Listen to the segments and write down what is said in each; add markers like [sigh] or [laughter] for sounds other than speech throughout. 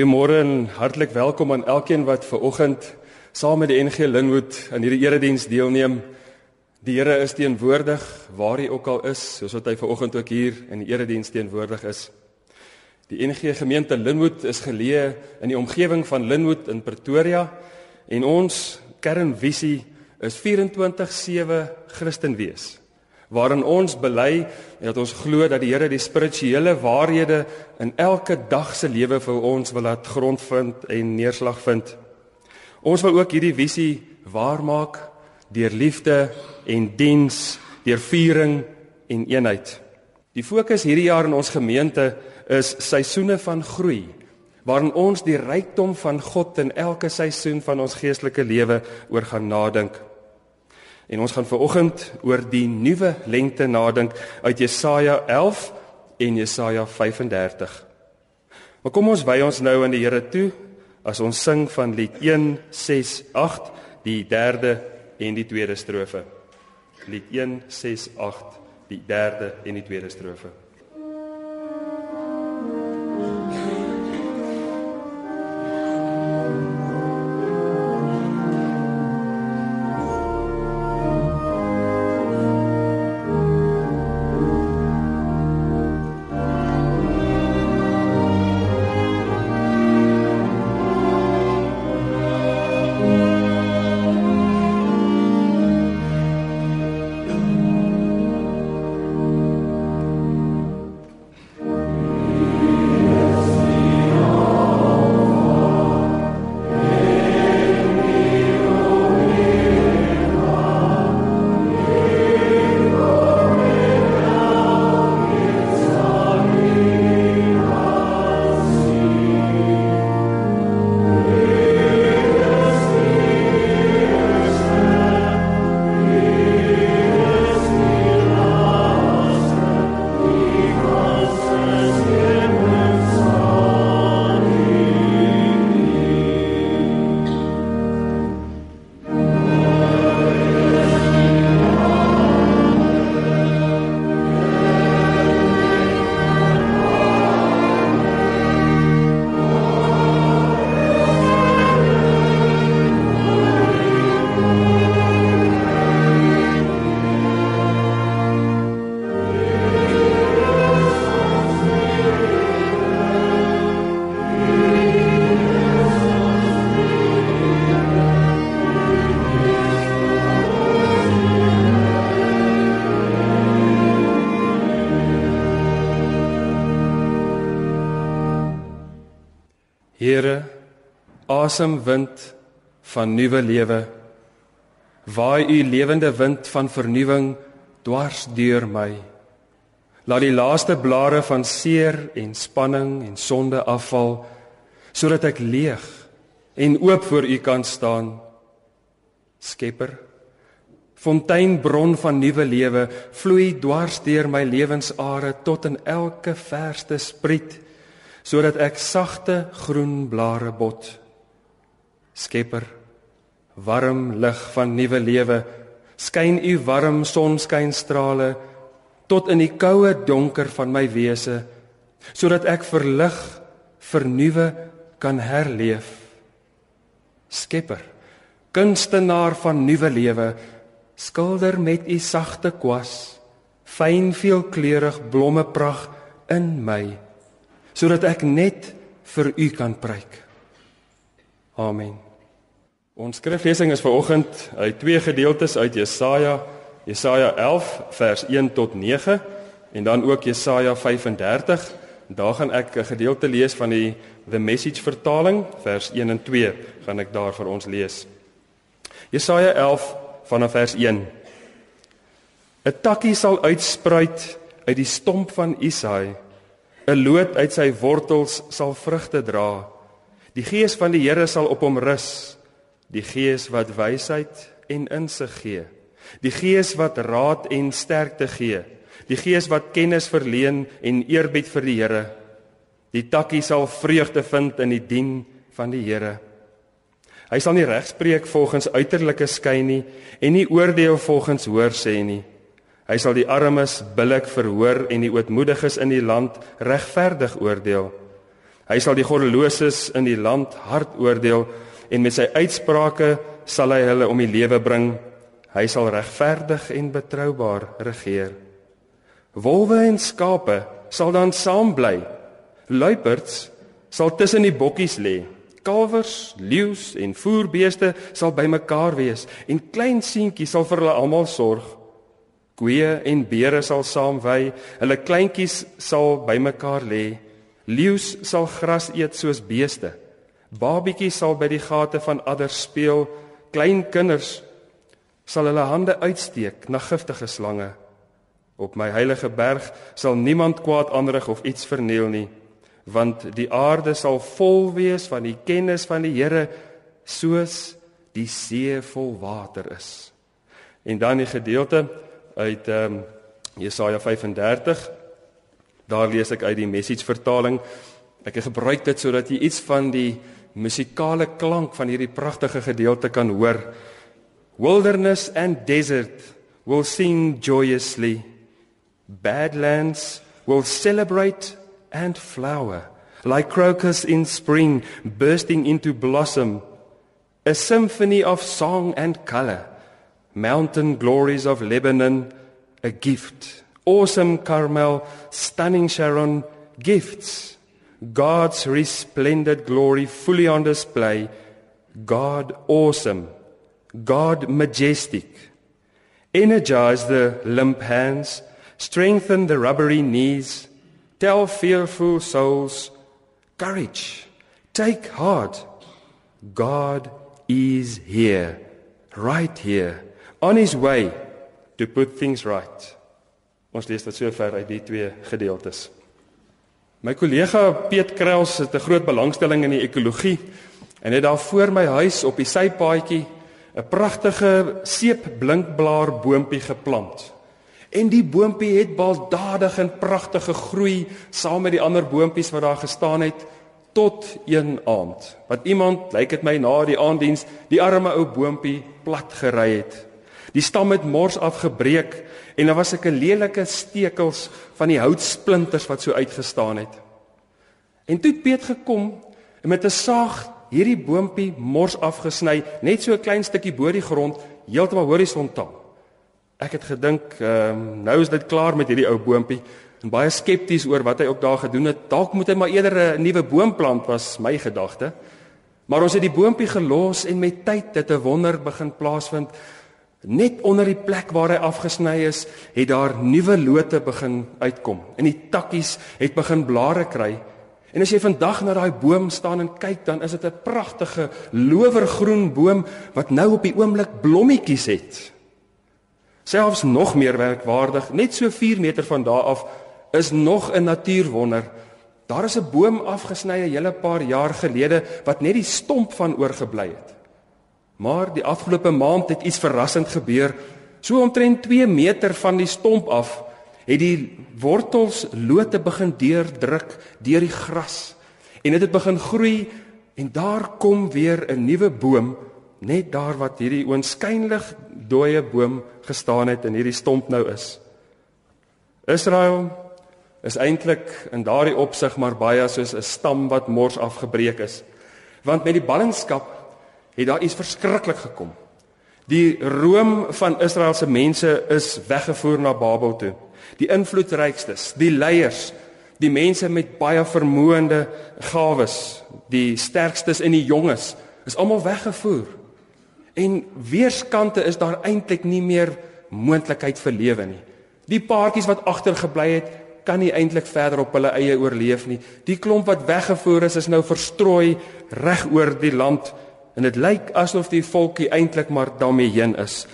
Goeiemôre en hartlik welkom aan elkeen wat ver oggend saam met die NG Linwood aan hierdie erediens deelneem. Die Here is teenwoordig waar hy ook al is, soos wat hy ver oggend ook hier in die erediens teenwoordig is. Die NG gemeente Linwood is geleë in die omgewing van Linwood in Pretoria en ons kernvisie is 24/7 Christen wees waarin ons bely dat ons glo dat die Here die spirituele waarhede in elke dag se lewe vir ons wil laat grondvind en neerslag vind. Ons wil ook hierdie visie waarmaak deur liefde en diens, deur viering en eenheid. Die fokus hierdie jaar in ons gemeente is seisoene van groei waarin ons die rykdom van God in elke seisoen van ons geestelike lewe oor gaan nadink. En ons gaan veraloggend oor die nuwe lengte nadink uit Jesaja 11 en Jesaja 35. Maar kom ons wy ons nou aan die Here toe as ons sing van lied 168 die derde en die tweede strofe. Lied 168 die derde en die tweede strofe. Here, asemwind van nuwe lewe. Waai u lewende wind van vernuwing dwars deur my. Laat die laaste blare van seer en spanning en sonde afval sodat ek leeg en oop voor u kan staan. Skepper, fonteinbron van nuwe lewe, vloei dwars deur my lewensare tot in elke verste spriet sodat ek sagte groen blare bot. Skepper, warm lig van nuwe lewe, skyn u warm sonskynstrale tot in die koue donker van my wese, sodat ek verlig, vernuwe kan herleef. Skepper, kunstenaar van nuwe lewe, skilder met u sagte kwas, fyn veelkleurig blommepragt in my sodat ek net vir u kan preek. Amen. Ons skriflesing is vanoggend uit twee gedeeltes uit Jesaja, Jesaja 11 vers 1 tot 9 en dan ook Jesaja 35. Daar gaan ek 'n gedeelte lees van die The Message vertaling, vers 1 en 2 gaan ek daar vir ons lees. Jesaja 11 vanaf vers 1. 'n Takkie sal uitspruit uit die stomp van Isaia 'n loot uit sy wortels sal vrugte dra. Die gees van die Here sal op hom rus, die gees wat wysheid en insig gee, die gees wat raad en sterkte gee, die gees wat kennis verleen en eerbied vir die Here. Die takkie sal vreugde vind in die dien van die Here. Hy sal nie regspreek volgens uiterlike skyn nie en nie oordeel volgens hoor sê nie. Hy sal die armes billik verhoor en die ootmoediges in die land regverdig oordeel. Hy sal die goddeloses in die land hard oordeel en met sy uitsprake sal hy hulle om die lewe bring. Hy sal regverdig en betroubaar regeer. Wolwe en skape sal dan saam bly. Luiperds sal tussen die bokkies lê. Kalwers, leeu's en voerbeeste sal bymekaar wees en klein seentjies sal vir hulle almal sorg. Koeie en beere sal saam wy, hulle kleintjies sal bymekaar lê. Leeu's sal gras eet soos beeste. Babietjies sal by die gate van adders speel. Klein kinders sal hulle hande uitsteek na giftige slange. Op my heilige berg sal niemand kwaad aanrig of iets verniel nie, want die aarde sal vol wees van die kennis van die Here soos die see vol water is. En dan die gedeelte uit ehm um, Jesaja 35 Daar lees ek uit die message vertaling. Ek het gebruik dit sodat jy iets van die musikale klank van hierdie pragtige gedeelte kan hoor. Wilderness and desert will sing joyously. Badlands will celebrate and flower like crocus in spring bursting into blossom. A symphony of song and color. Mountain glories of Lebanon a gift. Awesome Carmel, stunning Sharon, gifts, God's resplendent glory fully on display, God awesome, God majestic. Energize the limp hands, strengthen the rubbery knees, tell fearful souls, courage, take heart. God is here, right here, on his way to put things right. Ons lees dit sover uit die twee gedeeltes. My kollega Piet Kraus het 'n groot belangstelling in die ekologie en het daar voor my huis op die sypaadjie 'n pragtige seepblinkblaar boontjie geplant. En die boontjie het baldadig en pragtig gegroei saam met die ander boontjies wat daar gestaan het tot een aand. Wat iemand, lyk dit my na die aanddiens, die arme ou boontjie plat gery het. Die stam het mors afgebreek en daar was 'n lelike stekels van die houtsplinters wat so uitgestaan het. En toe het Piet gekom en met 'n saag hierdie boontjie mors afgesny, net so 'n klein stukkie bo die grond, heeltemal horisontaal. Ek het gedink, ehm um, nou is dit klaar met hierdie ou boontjie en baie skepties oor wat hy ook daar gedoen het. Dalk moet hy maar eerder 'n nuwe boom plant was my gedagte. Maar ons het die boontjie gelos en met tyd het 'n wonder begin plaasvind. Net onder die plek waar hy afgesny is, het daar nuwe lote begin uitkom. En die takkies het begin blare kry. En as jy vandag na daai boom staan en kyk, dan is dit 'n pragtige lowergroen boom wat nou op die oomblik blommetjies het. Selfs nog meer werkwaardig, net so 4 meter van daar af is nog 'n natuurwonder. Daar is 'n boom afgesny 'n hele paar jaar gelede wat net die stomp van oorgebly het. Maar die afgelope maand het iets verrassend gebeur. So omtrent 2 meter van die stomp af het die wortels lote begin deurdruk deur die gras en dit het begin groei en daar kom weer 'n nuwe boom net daar wat hierdie oënskynlik dooie boom gestaan het en hierdie stomp nou is. Israel is eintlik in daardie opsig maar baie soos 'n stam wat mors afgebreek is. Want met die ballingskap het daar iets verskriklik gekom. Die roem van Israel se mense is weggevoer na Babel toe. Die invloedrykstes, die leiers, die mense met baie vermoënde gawes, die sterkstes en die jonges is almal weggevoer. En weerskante is daar eintlik nie meer moontlikheid vir lewe nie. Die paartjies wat agtergebly het, kan nie eintlik verder op hulle eie oorleef nie. Die klomp wat weggevoer is, is nou verstrooi reg oor die land en dit lyk asof die volkie eintlik maar daarmee heen is.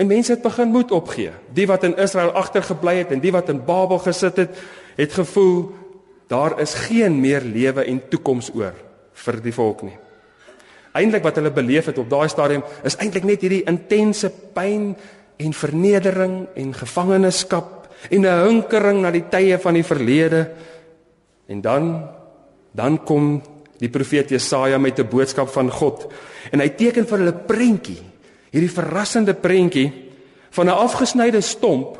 En mense het begin moed opgee. Die wat in Israel agtergebly het en die wat in Babel gesit het, het gevoel daar is geen meer lewe en toekoms oor vir die volk nie. Eindelik wat hulle beleef het op daai stadium is eintlik net hierdie intense pyn en vernedering en gevangenskap en 'n hinkering na die tye van die verlede. En dan dan kom die profeet Jesaja met 'n boodskap van God. En hy teken vir hulle prentjie hierdie verrassende prentjie van 'n afgesnyde stomp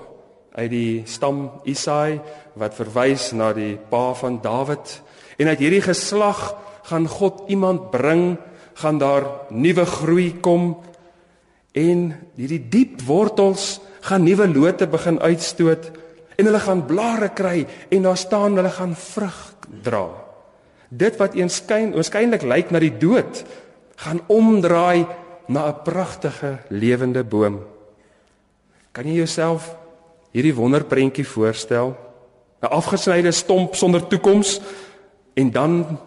uit die stam Isai wat verwys na die pa van Dawid. En uit hierdie geslag gaan God iemand bring, gaan daar nuwe groei kom. En hierdie diep wortels gaan nuwe lote begin uitstoot en hulle gaan blare kry en daar staan hulle gaan vrug dra. Dit wat eenskyn waarskynlik lyk na die dood gaan omdraai na 'n pragtige lewende boom. Kan jy jouself hierdie wonderprentjie voorstel? 'n Afgesnyde stomp sonder toekoms en dan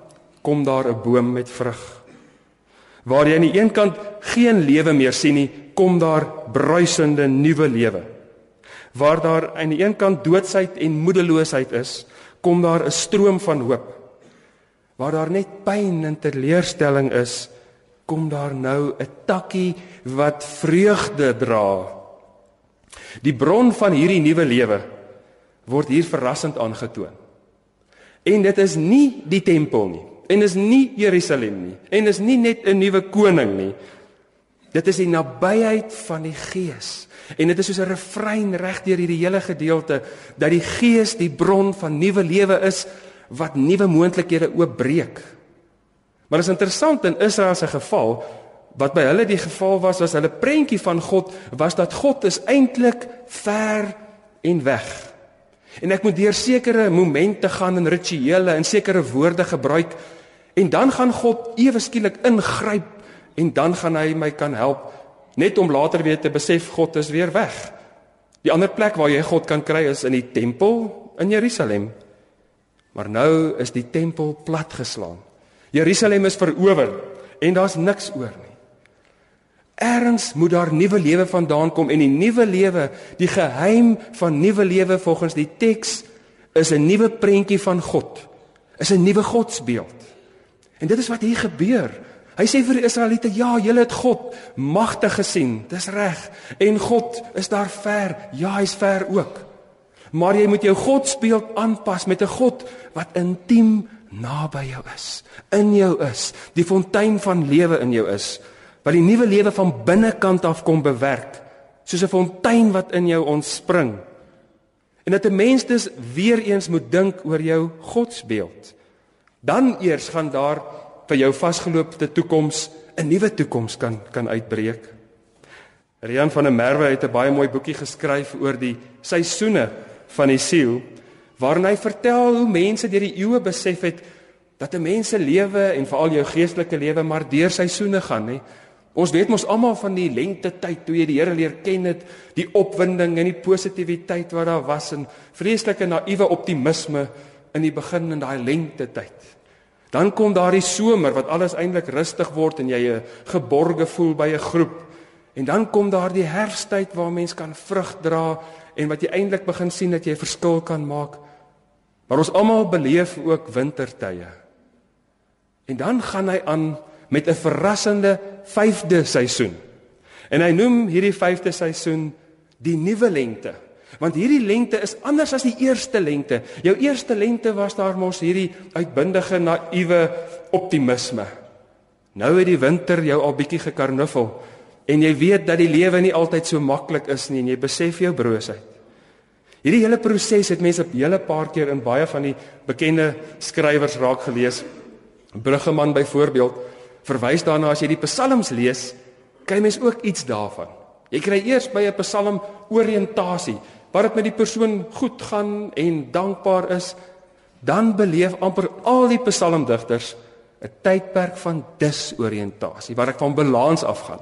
kom daar 'n boom met vrug. Waar jy aan die een kant geen lewe meer sien nie, kom daar bruisende nuwe lewe. Waar daar aan die een kant doodsheid en moedeloosheid is, kom daar 'n stroom van hoop. Waar daar net pyn en teleurstelling is, kom daar nou 'n takkie wat vreugde dra. Die bron van hierdie nuwe lewe word hier verrassend aangetoon. En dit is nie die tempel nie en is nie Jerusalem nie en is nie net 'n nuwe koning nie. Dit is die nabyheid van die Gees. En dit is soos 'n refrein reg deur hierdie hele gedeelte dat die Gees die bron van nuwe lewe is wat nuwe moontlikhede oopbreek. Maar is interessant in Israel se geval wat by hulle die geval was was hulle prentjie van God was dat God is eintlik ver en weg. En ek moet deur sekere momente gaan en rituele en sekere woorde gebruik en dan gaan God ewe skielik ingryp en dan gaan hy my kan help net om later weer te besef God is weer weg. Die ander plek waar jy God kan kry is in die tempel in Jerusalem. Maar nou is die tempel platgeslaan. Jerusalem is verower en daar's niks oor nie. Ergens moet daar nuwe lewe vandaan kom en die nuwe lewe, die geheim van nuwe lewe volgens die teks is 'n nuwe prentjie van God. Is 'n nuwe godsbeeld. En dit is wat hier gebeur. Hy sê vir die Israeliete, ja, julle het God magtig gesien. Dis reg. En God is daar ver. Ja, hy's ver ook. Maar jy moet jou godsbeeld aanpas met 'n God wat intiem naby jou is, in jou is, die fontein van lewe in jou is wat die nuwe lewe van binnekant af kom bewerk, soos 'n fontein wat in jou ontspring. En dat 'n mens dus weer eens moet dink oor jou godsbeeld. Dan eers gaan daar vir jou vasgeloopte toekoms 'n nuwe toekoms kan kan uitbreek. Rian van der Merwe het 'n baie mooi boekie geskryf oor die seisoene van die siel waarin hy vertel hoe mense deur die eeue besef het dat 'n mens se lewe en veral jou geestelike lewe maar deur seisoene gaan, hè. Ons weet mos almal van die lente tyd toe jy die Here leer ken het, die opwinding en die positiwiteit wat daar was en vreeslike naïewe optimisme in die begin in daai lente tyd. Dan kom daardie somer wat alles eintlik rustig word en jy 'n geborge voel by 'n groep. En dan kom daardie herfsttyd waar mens kan vrug dra en wat jy eintlik begin sien dat jy 'n verskil kan maak. Maar ons almal beleef ook wintertye. En dan gaan hy aan met 'n verrassende 5de seisoen. En hy noem hierdie 5de seisoen die nuwe lente. Want hierdie lente is anders as die eerste lente. Jou eerste lente was daar mos hierdie uitbundige naïewe optimisme. Nou het die winter jou al bietjie gekarnuffel en jy weet dat die lewe nie altyd so maklik is nie en jy besef jou broosheid. Hierdie hele proses het mense 'n hele paar keer in baie van die bekende skrywers raak gelees. Bruggeman byvoorbeeld verwys daarna as jy die psalms lees, kry mens ook iets daarvan. Jy kry eers by 'n psalm oriëntasie, waar dit met die persoon goed gaan en dankbaar is, dan beleef amper al die psalmdigters 'n tydperk van disoriëntasie waar ek van balans afgaan.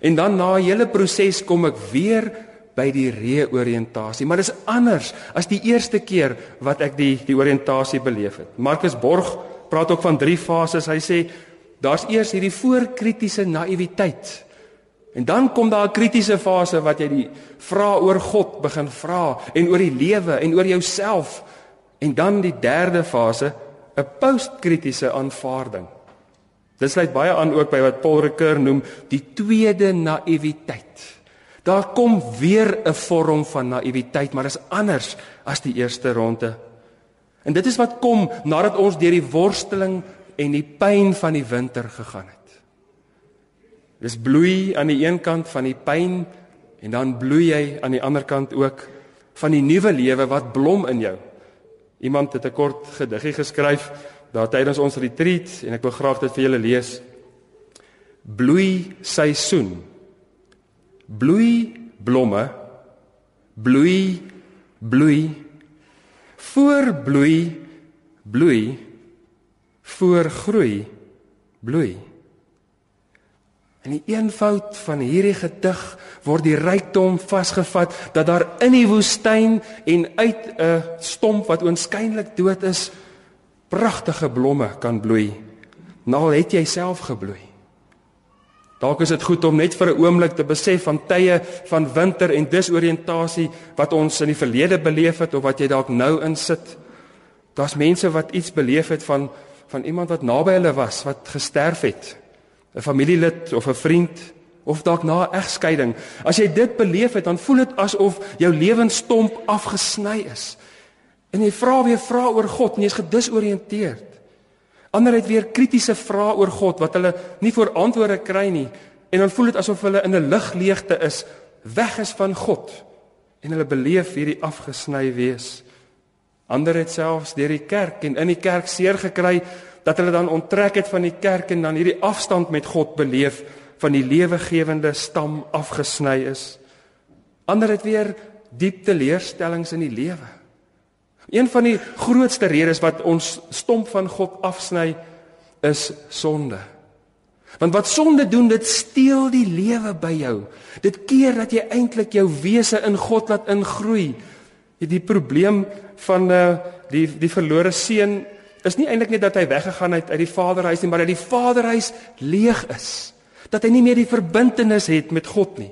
En dan na 'n hele proses kom ek weer by die reoriëntasie, maar dit is anders as die eerste keer wat ek die die oriëntasie beleef het. Marcus Borg praat ook van drie fases. Hy sê daar's eers hierdie voorkritiese naïwiteit. En dan kom daar 'n kritiese fase wat jy die vra oor God begin vra en oor die lewe en oor jouself. En dan die derde fase, 'n postkritiese aanvaarding. Dit sluit baie aan ook by wat Paul Ricoeur noem die tweede naïwiteit. Daar kom weer 'n vorm van naïwiteit, maar is anders as die eerste ronde. En dit is wat kom nadat ons deur die worsteling en die pyn van die winter gegaan het. Dis bloei aan die een kant van die pyn en dan bloei jy aan die ander kant ook van die nuwe lewe wat blom in jou. Iemand het 'n kort gediggie geskryf daar tydens ons retreat en ek wil graag dit vir julle lees. Bloei seisoen. Bloei blomme. Bloei bloei. Voorbloei bloei. Voorgroei bloei. In die eenvoud van hierdie gedig word die rykdom vasgevat dat daar in die woestyn en uit 'n stomp wat oënskynlik dood is, pragtige blomme kan bloei. Nou het jy self gebloei. Dalk is dit goed om net vir 'n oomblik te besef van tye van winter en disoriëntasie wat ons in die verlede beleef het of wat jy dalk nou insit. Daar's mense wat iets beleef het van van iemand wat naby hulle was wat gesterf het 'n familielid of 'n vriend of dalk na 'n egskeiding. As jy dit beleef het, dan voel dit asof jou lewensstomp afgesny is. En jy vra weer vra oor God en jy's gedisoriënteerd. Ander het weer kritiese vrae oor God wat hulle nie voor antwoorde kry nie en dan voel dit asof hulle in 'n ligleegte is, weg is van God en hulle beleef hierdie afgesny wees. Ander het selfs deur die kerk en in die kerk seer gekry dat hulle dan onttrek het van die kerk en dan hierdie afstand met God beleef van die lewegewende stam afgesny is. Ander het weer diep teleurstellings in die lewe. Een van die grootste redes wat ons stomp van God afsny is sonde. Want wat sonde doen, dit steel die lewe by jou. Dit keer dat jy eintlik jou wese in God laat ingroei. Die probleem van uh, die die verlore seun is nie eintlik net dat hy weggegaan het uit die vaderhuis nie, maar dat die vaderhuis leeg is. Dat hy nie meer die verbintenis het met God nie.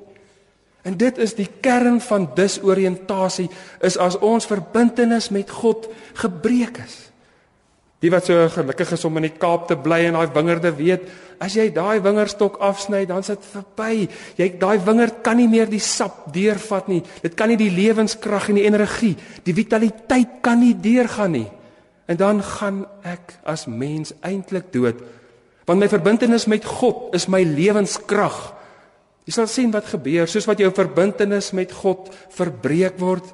En dit is die kern van disoriëntasie is as ons verbintenis met God gebreek is. Die wat so gelukkig is om in die Kaap te bly en daai wingerde weet, as jy daai wingerdstok afsny, dan sit verby. Jy daai wingerd kan nie meer die sap deurvat nie. Dit kan nie die lewenskrag en die energie, die vitaliteit kan nie deurgaan nie. En dan gaan ek as mens eintlik dood. Want my verbintenis met God is my lewenskrag. Jy sal sien wat gebeur, soos wat jou verbintenis met God verbreek word,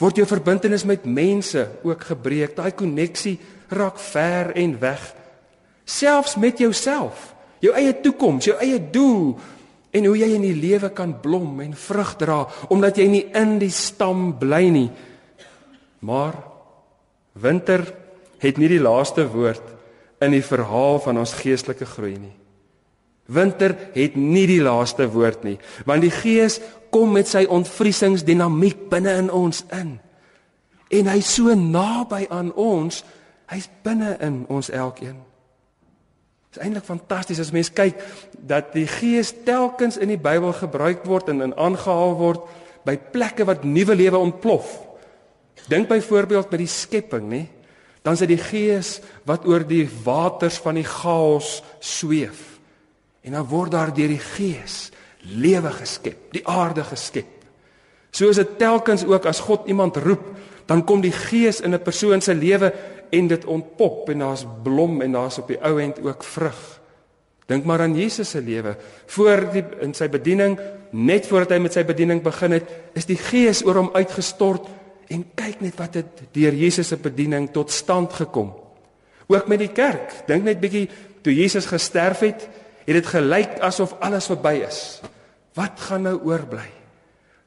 word jou verbintenis met mense ook gebreek. Daai koneksie raak ver en weg. Selfs met jouself, jou eie toekoms, jou eie doel en hoe jy in die lewe kan blom en vrug dra omdat jy nie in die stam bly nie. Maar winter het nie die laaste woord in die verhaal van ons geestelike groei nie. Winter het nie die laaste woord nie, want die Gees kom met sy ontvriesingsdinamiek binne in ons in. En hy's so naby aan ons, hy's binne in ons elkeen. Dit is eintlik fantasties as mens kyk dat die Gees telkens in die Bybel gebruik word en in aangehaal word by plekke wat nuwe lewe ontplof. Dink byvoorbeeld by die skepping, nê? dan is dit die gees wat oor die waters van die chaos sweef. En dan word daar deur die gees lewe geskep, die aarde geskep. So is dit telkens ook as God iemand roep, dan kom die gees in 'n persoon se lewe en dit ontpop en daar's blom en daar's op die ou end ook vrug. Dink maar aan Jesus se lewe. Voor die in sy bediening, net voordat hy met sy bediening begin het, is die gees oor hom uitgestort en kyk net wat het deur Jesus se bediening tot stand gekom. Ook met die kerk. Dink net bietjie toe Jesus gesterf het, het dit gelyk asof alles verby is. Wat gaan nou oorbly?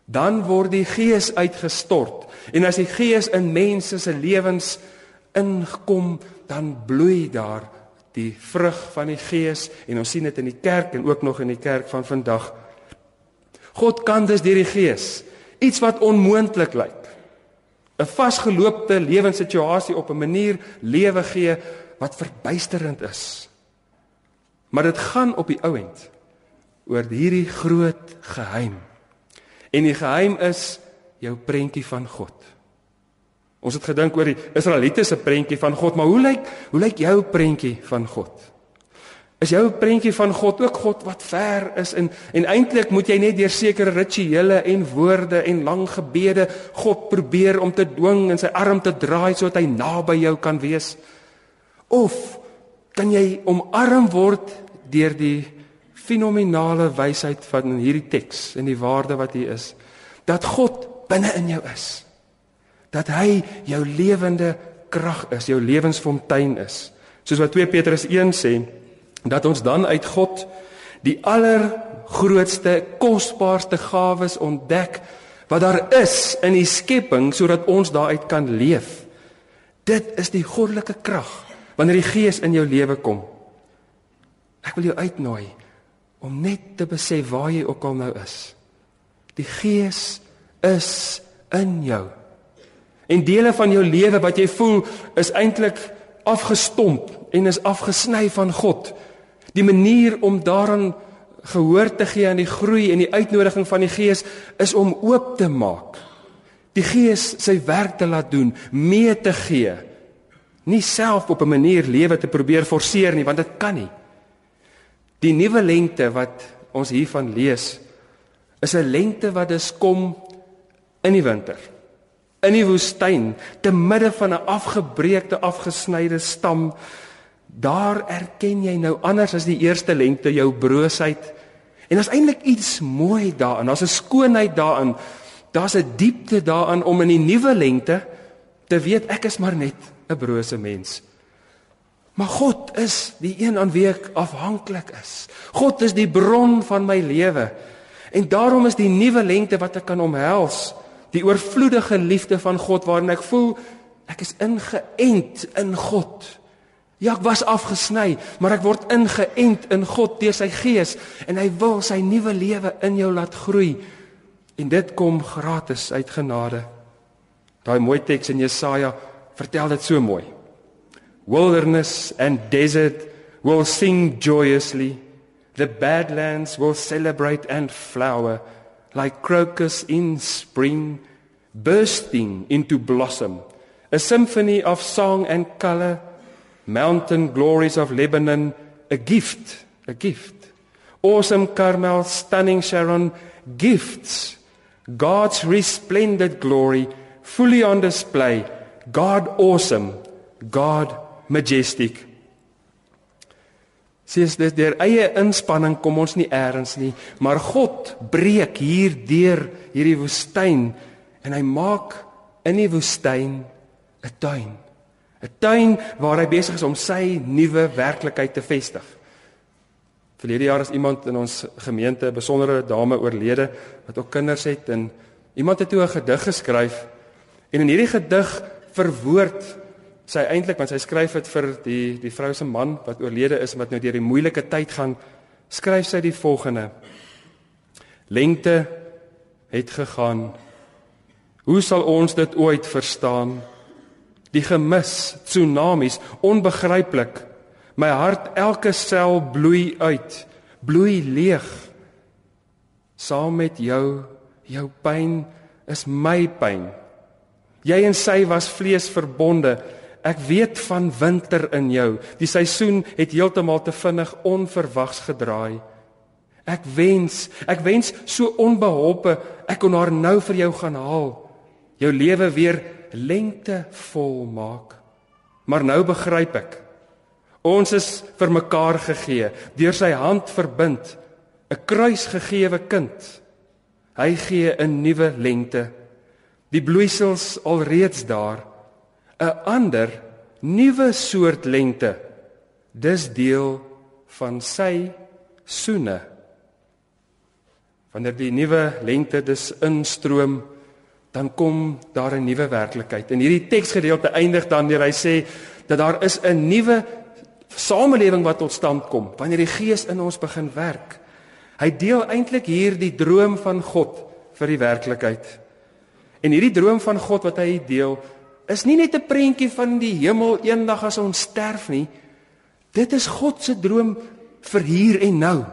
Dan word die Gees uitgestort en as die Gees in mense se lewens inkom, dan bloei daar die vrug van die Gees en ons sien dit in die kerk en ook nog in die kerk van vandag. God kan dus deur die Gees iets wat onmoontlik lyk 'n vasgeloopte lewenssituasie op 'n manier lewe gee wat verbuisterend is. Maar dit gaan op die ouend oor hierdie groot geheim. En die geheim is jou prentjie van God. Ons het gedink oor die Israeliete se prentjie van God, maar hoe lyk hoe lyk jou prentjie van God? Is jou prentjie van God ook God wat ver is en en eintlik moet jy net deur sekere rituele en woorde en lang gebede God probeer om te dwing en sy arm te draai sodat hy naby jou kan wees? Of kan jy omarm word deur die fenominale wysheid van hierdie teks en die waarde wat hier is dat God binne in jou is. Dat hy jou lewende krag is, jou lewensfontein is Soos wat 2 Petrus 1 sê, dat ons dan uit God die allergrootste, kosbaarste gawes ontdek wat daar is in die skepping sodat ons daaruit kan leef. Dit is die goddelike krag wanneer die Gees in jou lewe kom. Ek wil jou uitnooi om net te besef waar jy ook al nou is. Die Gees is in jou. En dele van jou lewe wat jy voel is eintlik afgestomp en is afgesny van God. Die manier om daaraan gehoor te gee aan die groei en die uitnodiging van die Gees is om oop te maak. Die Gees sy werk te laat doen, mee te gee. Nie self op 'n manier lewe te probeer forceer nie, want dit kan nie. Die nuwe lengte wat ons hiervan lees, is 'n lengte wat dus kom in die winter. In die woestyn, te midde van 'n afgebreekte, afgesnyde stam, daar erken jy nou anders as die eerste lengte jou broosheid. En daar's eintlik iets mooi daarin. Daar's 'n skoonheid daarin. Daar's 'n diepte daarin om in die nuwe lengte te weet ek is maar net 'n brose mens. Maar God is die een aan wie ek afhanklik is. God is die bron van my lewe. En daarom is die nuwe lengte wat ek kan omhels, die oorvloedige liefde van God waarin ek voel ek is ingeënt in God. Ja, ek was afgesny, maar ek word ingeënt in God deur sy Gees en hy wil sy nuwe lewe in jou laat groei. En dit kom gratis uit genade. Daai mooi teks in Jesaja vertel dit so mooi. Wilderness and desert will sing joyously. The badlands will celebrate and flower like crocus in spring bursting into blossom. A symphony of song and color mountain glories of Lebanon, a gift, a gift. Awesome Carmel, stunning Sharon, gifts. God's resplendent glory, fully on display. God awesome, God majestic. Sies dit deur eie inspanning kom ons nie eers nie, maar God breek hier deur hierdie woestyn en hy maak in die woestyn 'n tuin. 'n tuin waar hy besig is om sy nuwe werklikheid te vestig. Verlede jaar is iemand in ons gemeente 'n besondere dame oorlede wat ook kinders het en iemand het toe 'n gedig geskryf en in hierdie gedig verwoord sy eintlik want sy skryf dit vir die die vrou se man wat oorlede is wat nou deur die moeilike tyd gaan skryf sy die volgende Lengte het gegaan Hoe sal ons dit ooit verstaan? die gemis, tsunamies, onbegryplik. My hart, elke sel bloei uit, bloei leeg. Saam met jou, jou pyn is my pyn. Jy en sy was vlees verbonde. Ek weet van winter in jou. Die seisoen het heeltemal te vinnig onverwags gedraai. Ek wens, ek wens so onbeholpe ek kon haar nou vir jou gaan haal. Jou lewe weer lengte vol maak. Maar nou begryp ek. Ons is vir mekaar gegee, deur sy hand verbind, 'n kruisgegewe kind. Hy gee 'n nuwe lengte. Die bloeisels alreeds daar, 'n ander nuwe soort lengte. Dis deel van sy soene. Wanneer die nuwe lengte dus instroom, dan kom daar 'n nuwe werklikheid. En hierdie teksgedeelte eindig dan deur hy sê dat daar is 'n nuwe samelewing wat tot stand kom wanneer die Gees in ons begin werk. Hy deel eintlik hier die droom van God vir die werklikheid. En hierdie droom van God wat hy deel, is nie net 'n prentjie van die hemel eendag as ons sterf nie. Dit is God se droom vir hier en nou.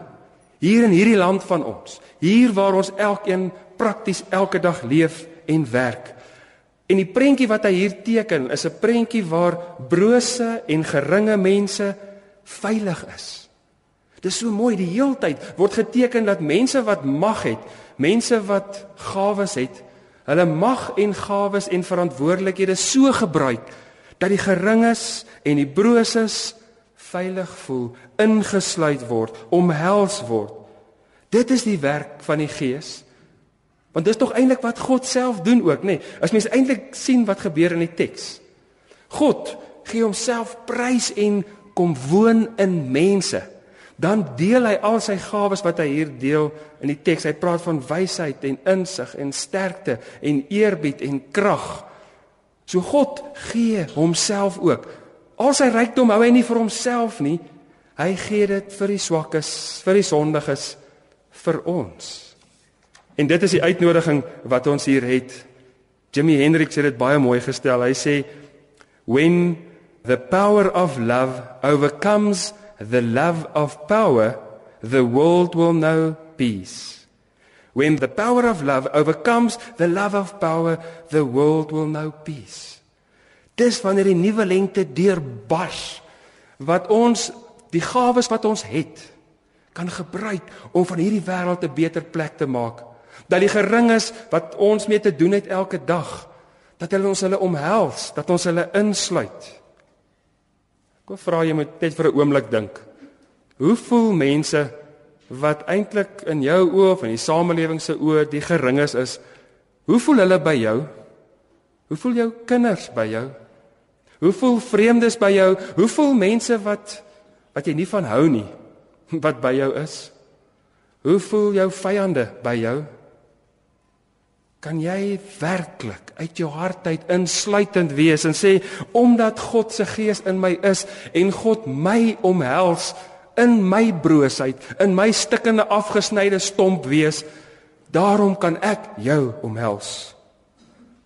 Hier in hierdie land van ons. Hier waar ons elkeen prakties elke dag leef en werk. En die prentjie wat hy hier teken is 'n prentjie waar brose en geringe mense veilig is. Dis so mooi die heeltyd word geteken dat mense wat mag het, mense wat gawes het, hulle mag en gawes en verantwoordelikhede so gebruik dat die geringes en die broses veilig voel, ingesluit word, omhels word. Dit is die werk van die Gees. Want dis tog eintlik wat God self doen ook, nê? Nee, as mens eintlik sien wat gebeur in die teks. God gee homself prys en kom woon in mense, dan deel hy al sy gawes wat hy hier deel in die teks. Hy praat van wysheid en insig en sterkte en eerbied en krag. So God gee homself ook. Al sy rykdom hou hy nie vir homself nie. Hy gee dit vir die swakkes, vir die sondiges, vir ons. En dit is die uitnodiging wat ons hier het. Jimmy Hendricks het dit baie mooi gestel. Hy sê when the power of love overcomes the love of power, the world will know peace. When the power of love overcomes the love of power, the world will know peace. Dis wanneer die nuwe lengte deurbars wat ons die gawes wat ons het kan gebruik om van hierdie wêreld 'n beter plek te maak. Dat die geringes wat ons mee te doen het elke dag, dat hulle ons hulle omhels, dat ons hulle insluit. Ek wil vra jy moet net vir 'n oomblik dink. Hoe voel mense wat eintlik in jou oë of in die samelewing se oë die geringes is? Hoe voel hulle by jou? Hoe voel jou kinders by jou? Hoe voel vreemdes by jou? Hoe voel mense wat wat jy nie van hou nie [laughs] wat by jou is? Hoe voel jou vyande by jou? kan jy werklik uit jou hart uit insluitend wees en sê omdat God se gees in my is en God my omhels in my broosheid in my stikkende afgesnyde stomp wees daarom kan ek jou omhels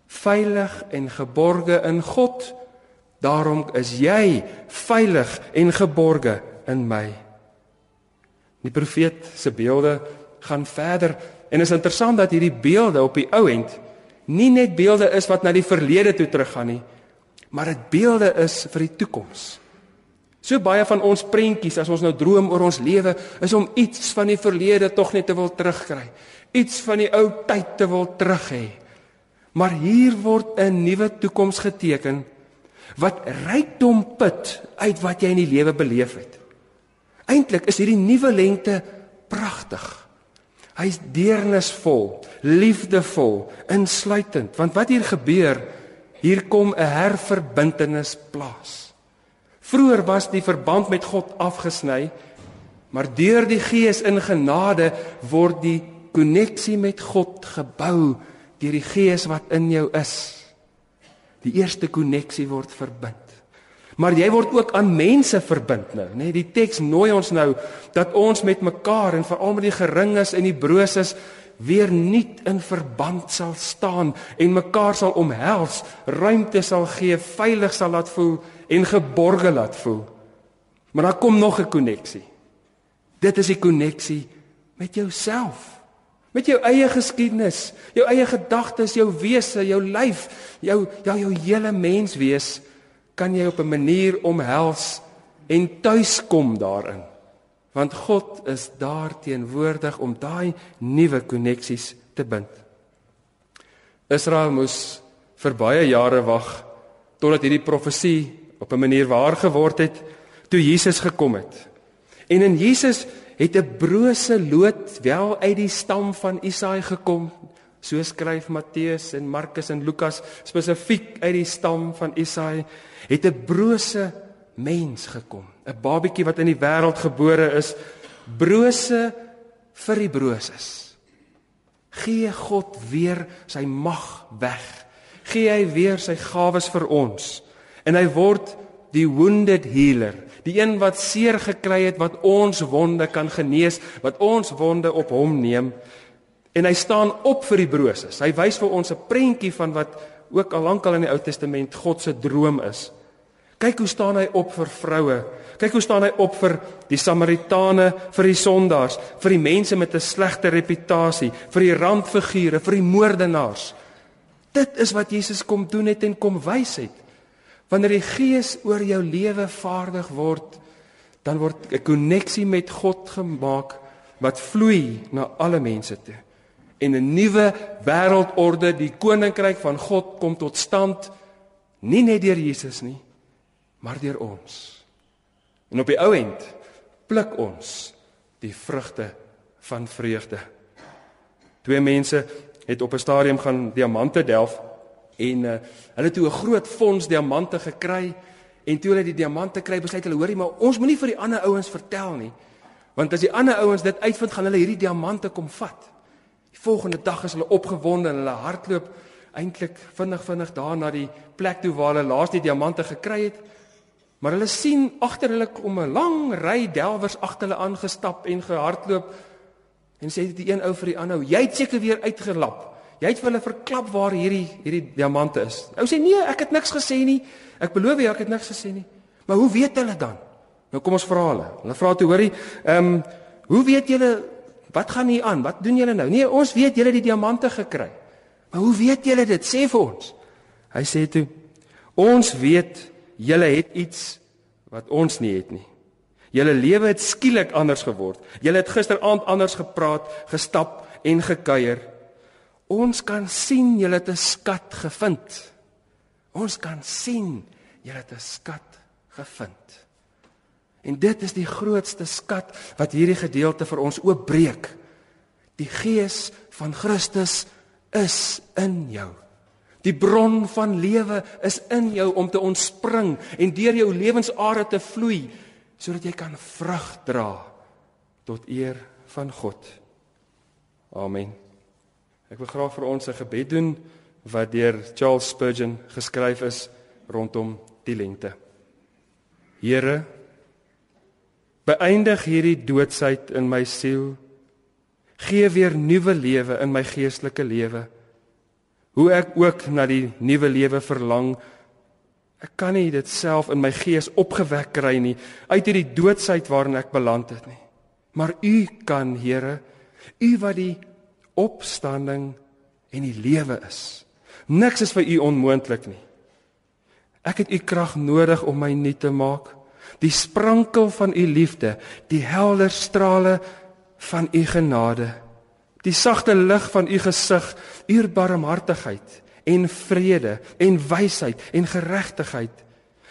veilig en geborge in God daarom is jy veilig en geborge in my die profeet se beelde gaan verder En is interessant dat hierdie beelde op die ou end nie net beelde is wat na die verlede toe teruggaan nie, maar dit beelde is vir die toekoms. So baie van ons prentjies as ons nou droom oor ons lewe is om iets van die verlede tog net te wil terugkry. Iets van die ou tyd te wil terug hê. Maar hier word 'n nuwe toekoms geteken wat rykdom put uit wat jy in die lewe beleef het. Eintlik is hierdie nuwe lengte pragtig. Hy's deernisvol, liefdevol, insluitend. Want wat hier gebeur, hier kom 'n herverbintenis plaas. Vroer was die verband met God afgesny, maar deur die Gees in genade word die koneksie met God gebou deur die Gees wat in jou is. Die eerste koneksie word verbind. Maar jy word ook aan mense verbind nou, nê? Nee, die teks nooi ons nou dat ons met mekaar en veral met die geringes en die broses weer nuut in verband sal staan en mekaar sal omhels, ruimte sal gee, veilig sal laat voel en geborge laat voel. Maar daar kom nog 'n koneksie. Dit is die koneksie met jouself. Met jou eie geskiedenis, jou eie gedagtes, jou wese, jou lyf, jou ja jou hele mens wees kan jy op 'n manier omhels en tuiskom daarin. Want God is daar teenwoordig om daai nuwe koneksies te bind. Israel moes vir baie jare wag totdat hierdie profesie op 'n manier waar geword het toe Jesus gekom het. En in Jesus het 'n brose loot wel uit die stam van Isaai gekom. So skryf Matteus en Markus en Lukas spesifiek uit die stam van Isaai het 'n brose mens gekom, 'n babatjie wat in die wêreld gebore is, brose vir die broses. Gee God weer sy mag weg. Gee hy weer sy gawes vir ons en hy word die wounded healer, die een wat seer gekry het wat ons wonde kan genees, wat ons wonde op hom neem. En hy staan op vir die broses. Hy wys vir ons 'n prentjie van wat ook al lankal in die Ou Testament God se droom is. Kyk hoe staan hy op vir vroue. Kyk hoe staan hy op vir die Samaritane, vir die sondaars, vir die mense met 'n slegte reputasie, vir die randfigure, vir die moordenaars. Dit is wat Jesus kom doen het en kom wys het. Wanneer die Gees oor jou lewe vaardig word, dan word 'n koneksie met God gemaak wat vloei na alle mense toe. En 'n nuwe wêreldorde, die koninkryk van God kom tot stand nie net deur Jesus nie, maar deur ons. En op die ou end pluk ons die vrugte van vreugde. Twee mense het op 'n stadium gaan diamante delf en uh, hulle het toe 'n groot fonds diamante gekry En toe hulle die diamante kry, besluit hulle, hoorie, maar ons moenie vir die ander ouens vertel nie. Want as die ander ouens dit uitvind, gaan hulle hierdie diamante kom vat. Die volgende dag is hulle opgewonde en hulle hardloop eintlik vinnig vinnig daar na die plek toe waar hulle laas die diamante gekry het. Maar hulle sien agter hulle kom 'n lang ry delwers agter hulle aangestap en gehardloop en sê dit die een ou vir die ander, "Jy het seker weer uitgelap. Jy het vir hulle verklap waar hierdie hierdie diamante is." Ou sê, "Nee, ek het niks gesê nie. Ek beloof jou, ek het niks gesê nie." Maar hoe weet hulle dan? Nou kom ons vra hulle. Hulle vra toe, "Hoorie, ehm, um, hoe weet julle wat gaan hier aan? Wat doen julle nou?" "Nee, ons weet julle het die diamante gekry." "Maar hoe weet julle dit? Sê vir ons." Hy sê toe, "Ons weet julle het iets wat ons nie het nie. Julle lewe het skielik anders geword. Julle het gisteraand anders gepraat, gestap en gekuier. Ons kan sien julle het 'n skat gevind. Ons kan sien julle het 'n skat gevind. En dit is die grootste skat wat hierdie gedeelte vir ons oopbreek. Die gees van Christus is in jou. Die bron van lewe is in jou om te ontspring en deur jou lewensare te vloei sodat jy kan vrug dra tot eer van God. Amen. Ek wil graag vir ons 'n gebed doen wat deur Charles Spurgeon geskryf is rondom die lente. Here, beëindig hierdie doodsheid in my siel. Gee weer nuwe lewe in my geestelike lewe hoe ek ook na die nuwe lewe verlang. Ek kan nie dit self in my gees opgewek kry nie uit hierdie doodsheid waarin ek beland het nie. Maar U kan, Here, U wat die opstanding en die lewe is. Niks is vir U onmoontlik nie. Ek het U krag nodig om my nuut te maak. Die sprankel van U liefde, die helder strale van U genade die sagte lig van u gesig, u barmhartigheid en vrede en wysheid en geregtigheid.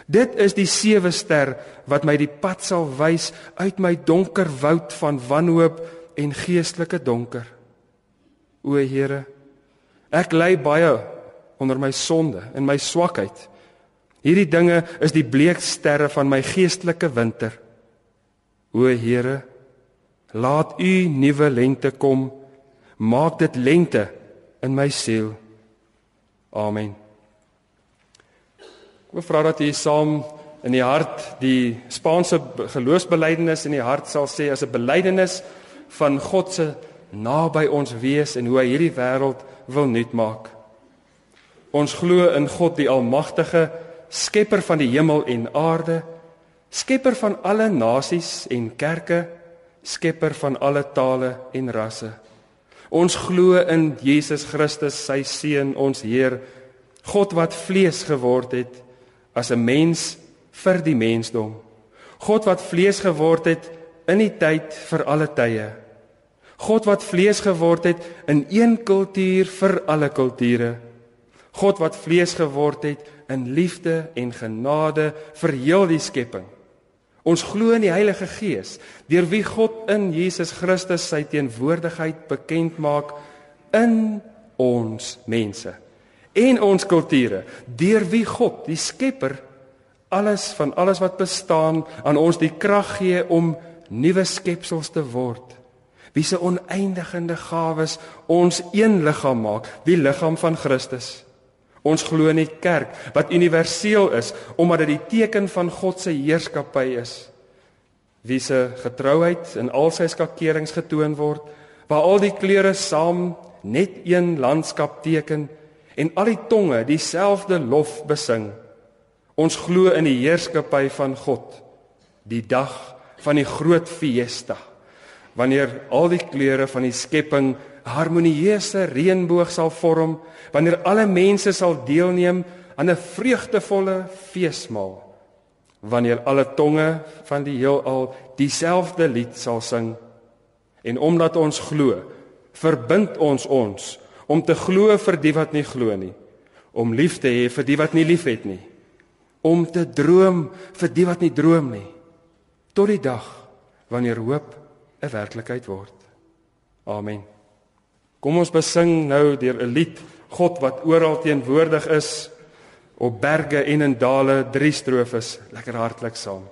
Dit is die sewe ster wat my die pad sal wys uit my donker woud van wanhoop en geestelike donker. O Here, ek ly baie onder my sonde en my swakheid. Hierdie dinge is die bleek sterre van my geestelike winter. O Here, laat u nuwe lente kom maak dit lente in my siel. Amen. Ek vra dat jy saam in die hart die Spaanse geloofsbelijdenis in die hart sal sê as 'n belydenis van God se naby ons wees en hoe hy hierdie wêreld wil nuut maak. Ons glo in God die almagtige skepper van die hemel en aarde, skepper van alle nasies en kerke, skepper van alle tale en rasse. Ons glo in Jesus Christus, sy seun, ons Heer, God wat vlees geword het as 'n mens vir die mensdom. God wat vlees geword het in die tyd vir alle tye. God wat vlees geword het in een kultuur vir alle kulture. God wat vlees geword het in liefde en genade vir heel die skepping. Ons glo in die Heilige Gees, deur wie God in Jesus Christus sy teenwoordigheid bekend maak in ons mense en ons kulture, deur wie God, die Skepper, alles van alles wat bestaan aan ons die krag gee om nuwe skepsels te word. Wie se oneindige gawes ons een liggaam maak, die liggaam van Christus. Ons glo in die kerk wat universeel is omdat dit die teken van God se heerskappy is. Wie se getrouheid in al sy skakerings getoon word, waar al die kleure saam net een landskap teken en al die tonge dieselfde lof besing. Ons glo in die heerskappy van God, die dag van die groot fiesta, wanneer al die kleure van die skepping harmonieuse reënboog sal vorm wanneer alle mense sal deelneem aan 'n vreugdevolle feesmaal wanneer alle tonge van die heelal dieselfde lied sal sing. En omdat ons glo verbind ons ons om te glo vir die wat nie glo nie om lief te hê vir die wat nie liefhet nie om te droom vir die wat nie droom nie tot die dag wanneer hoop 'n werklikheid word. Amen. Kom ons besing nou deur 'n lied God wat oral teenwoordig is op berge en in dale drie strofes lekker hartlik saam.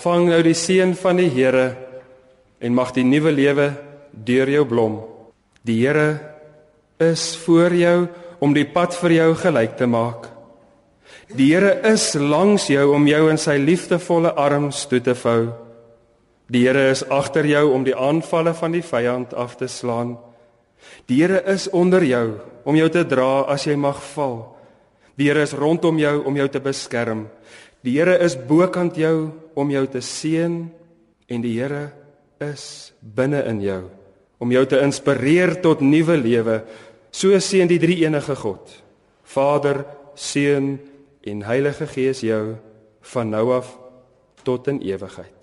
Ontvang nou die seën van die Here en mag die nuwe lewe deur jou blom. Die Here is voor jou om die pad vir jou gelyk te maak. Die Here is langs jou om jou in sy liefdevolle arms toe te vou. Die Here is agter jou om die aanvalle van die vyand af te slaan. Die Here is onder jou om jou te dra as jy mag val. Die Here is rondom jou om jou te beskerm. Die Here is bokant jou om jou te seën en die Here is binne in jou om jou te inspireer tot nuwe lewe. So seën die drie enige God. Vader, Seun en Heilige Gees jou van nou af tot in ewigheid.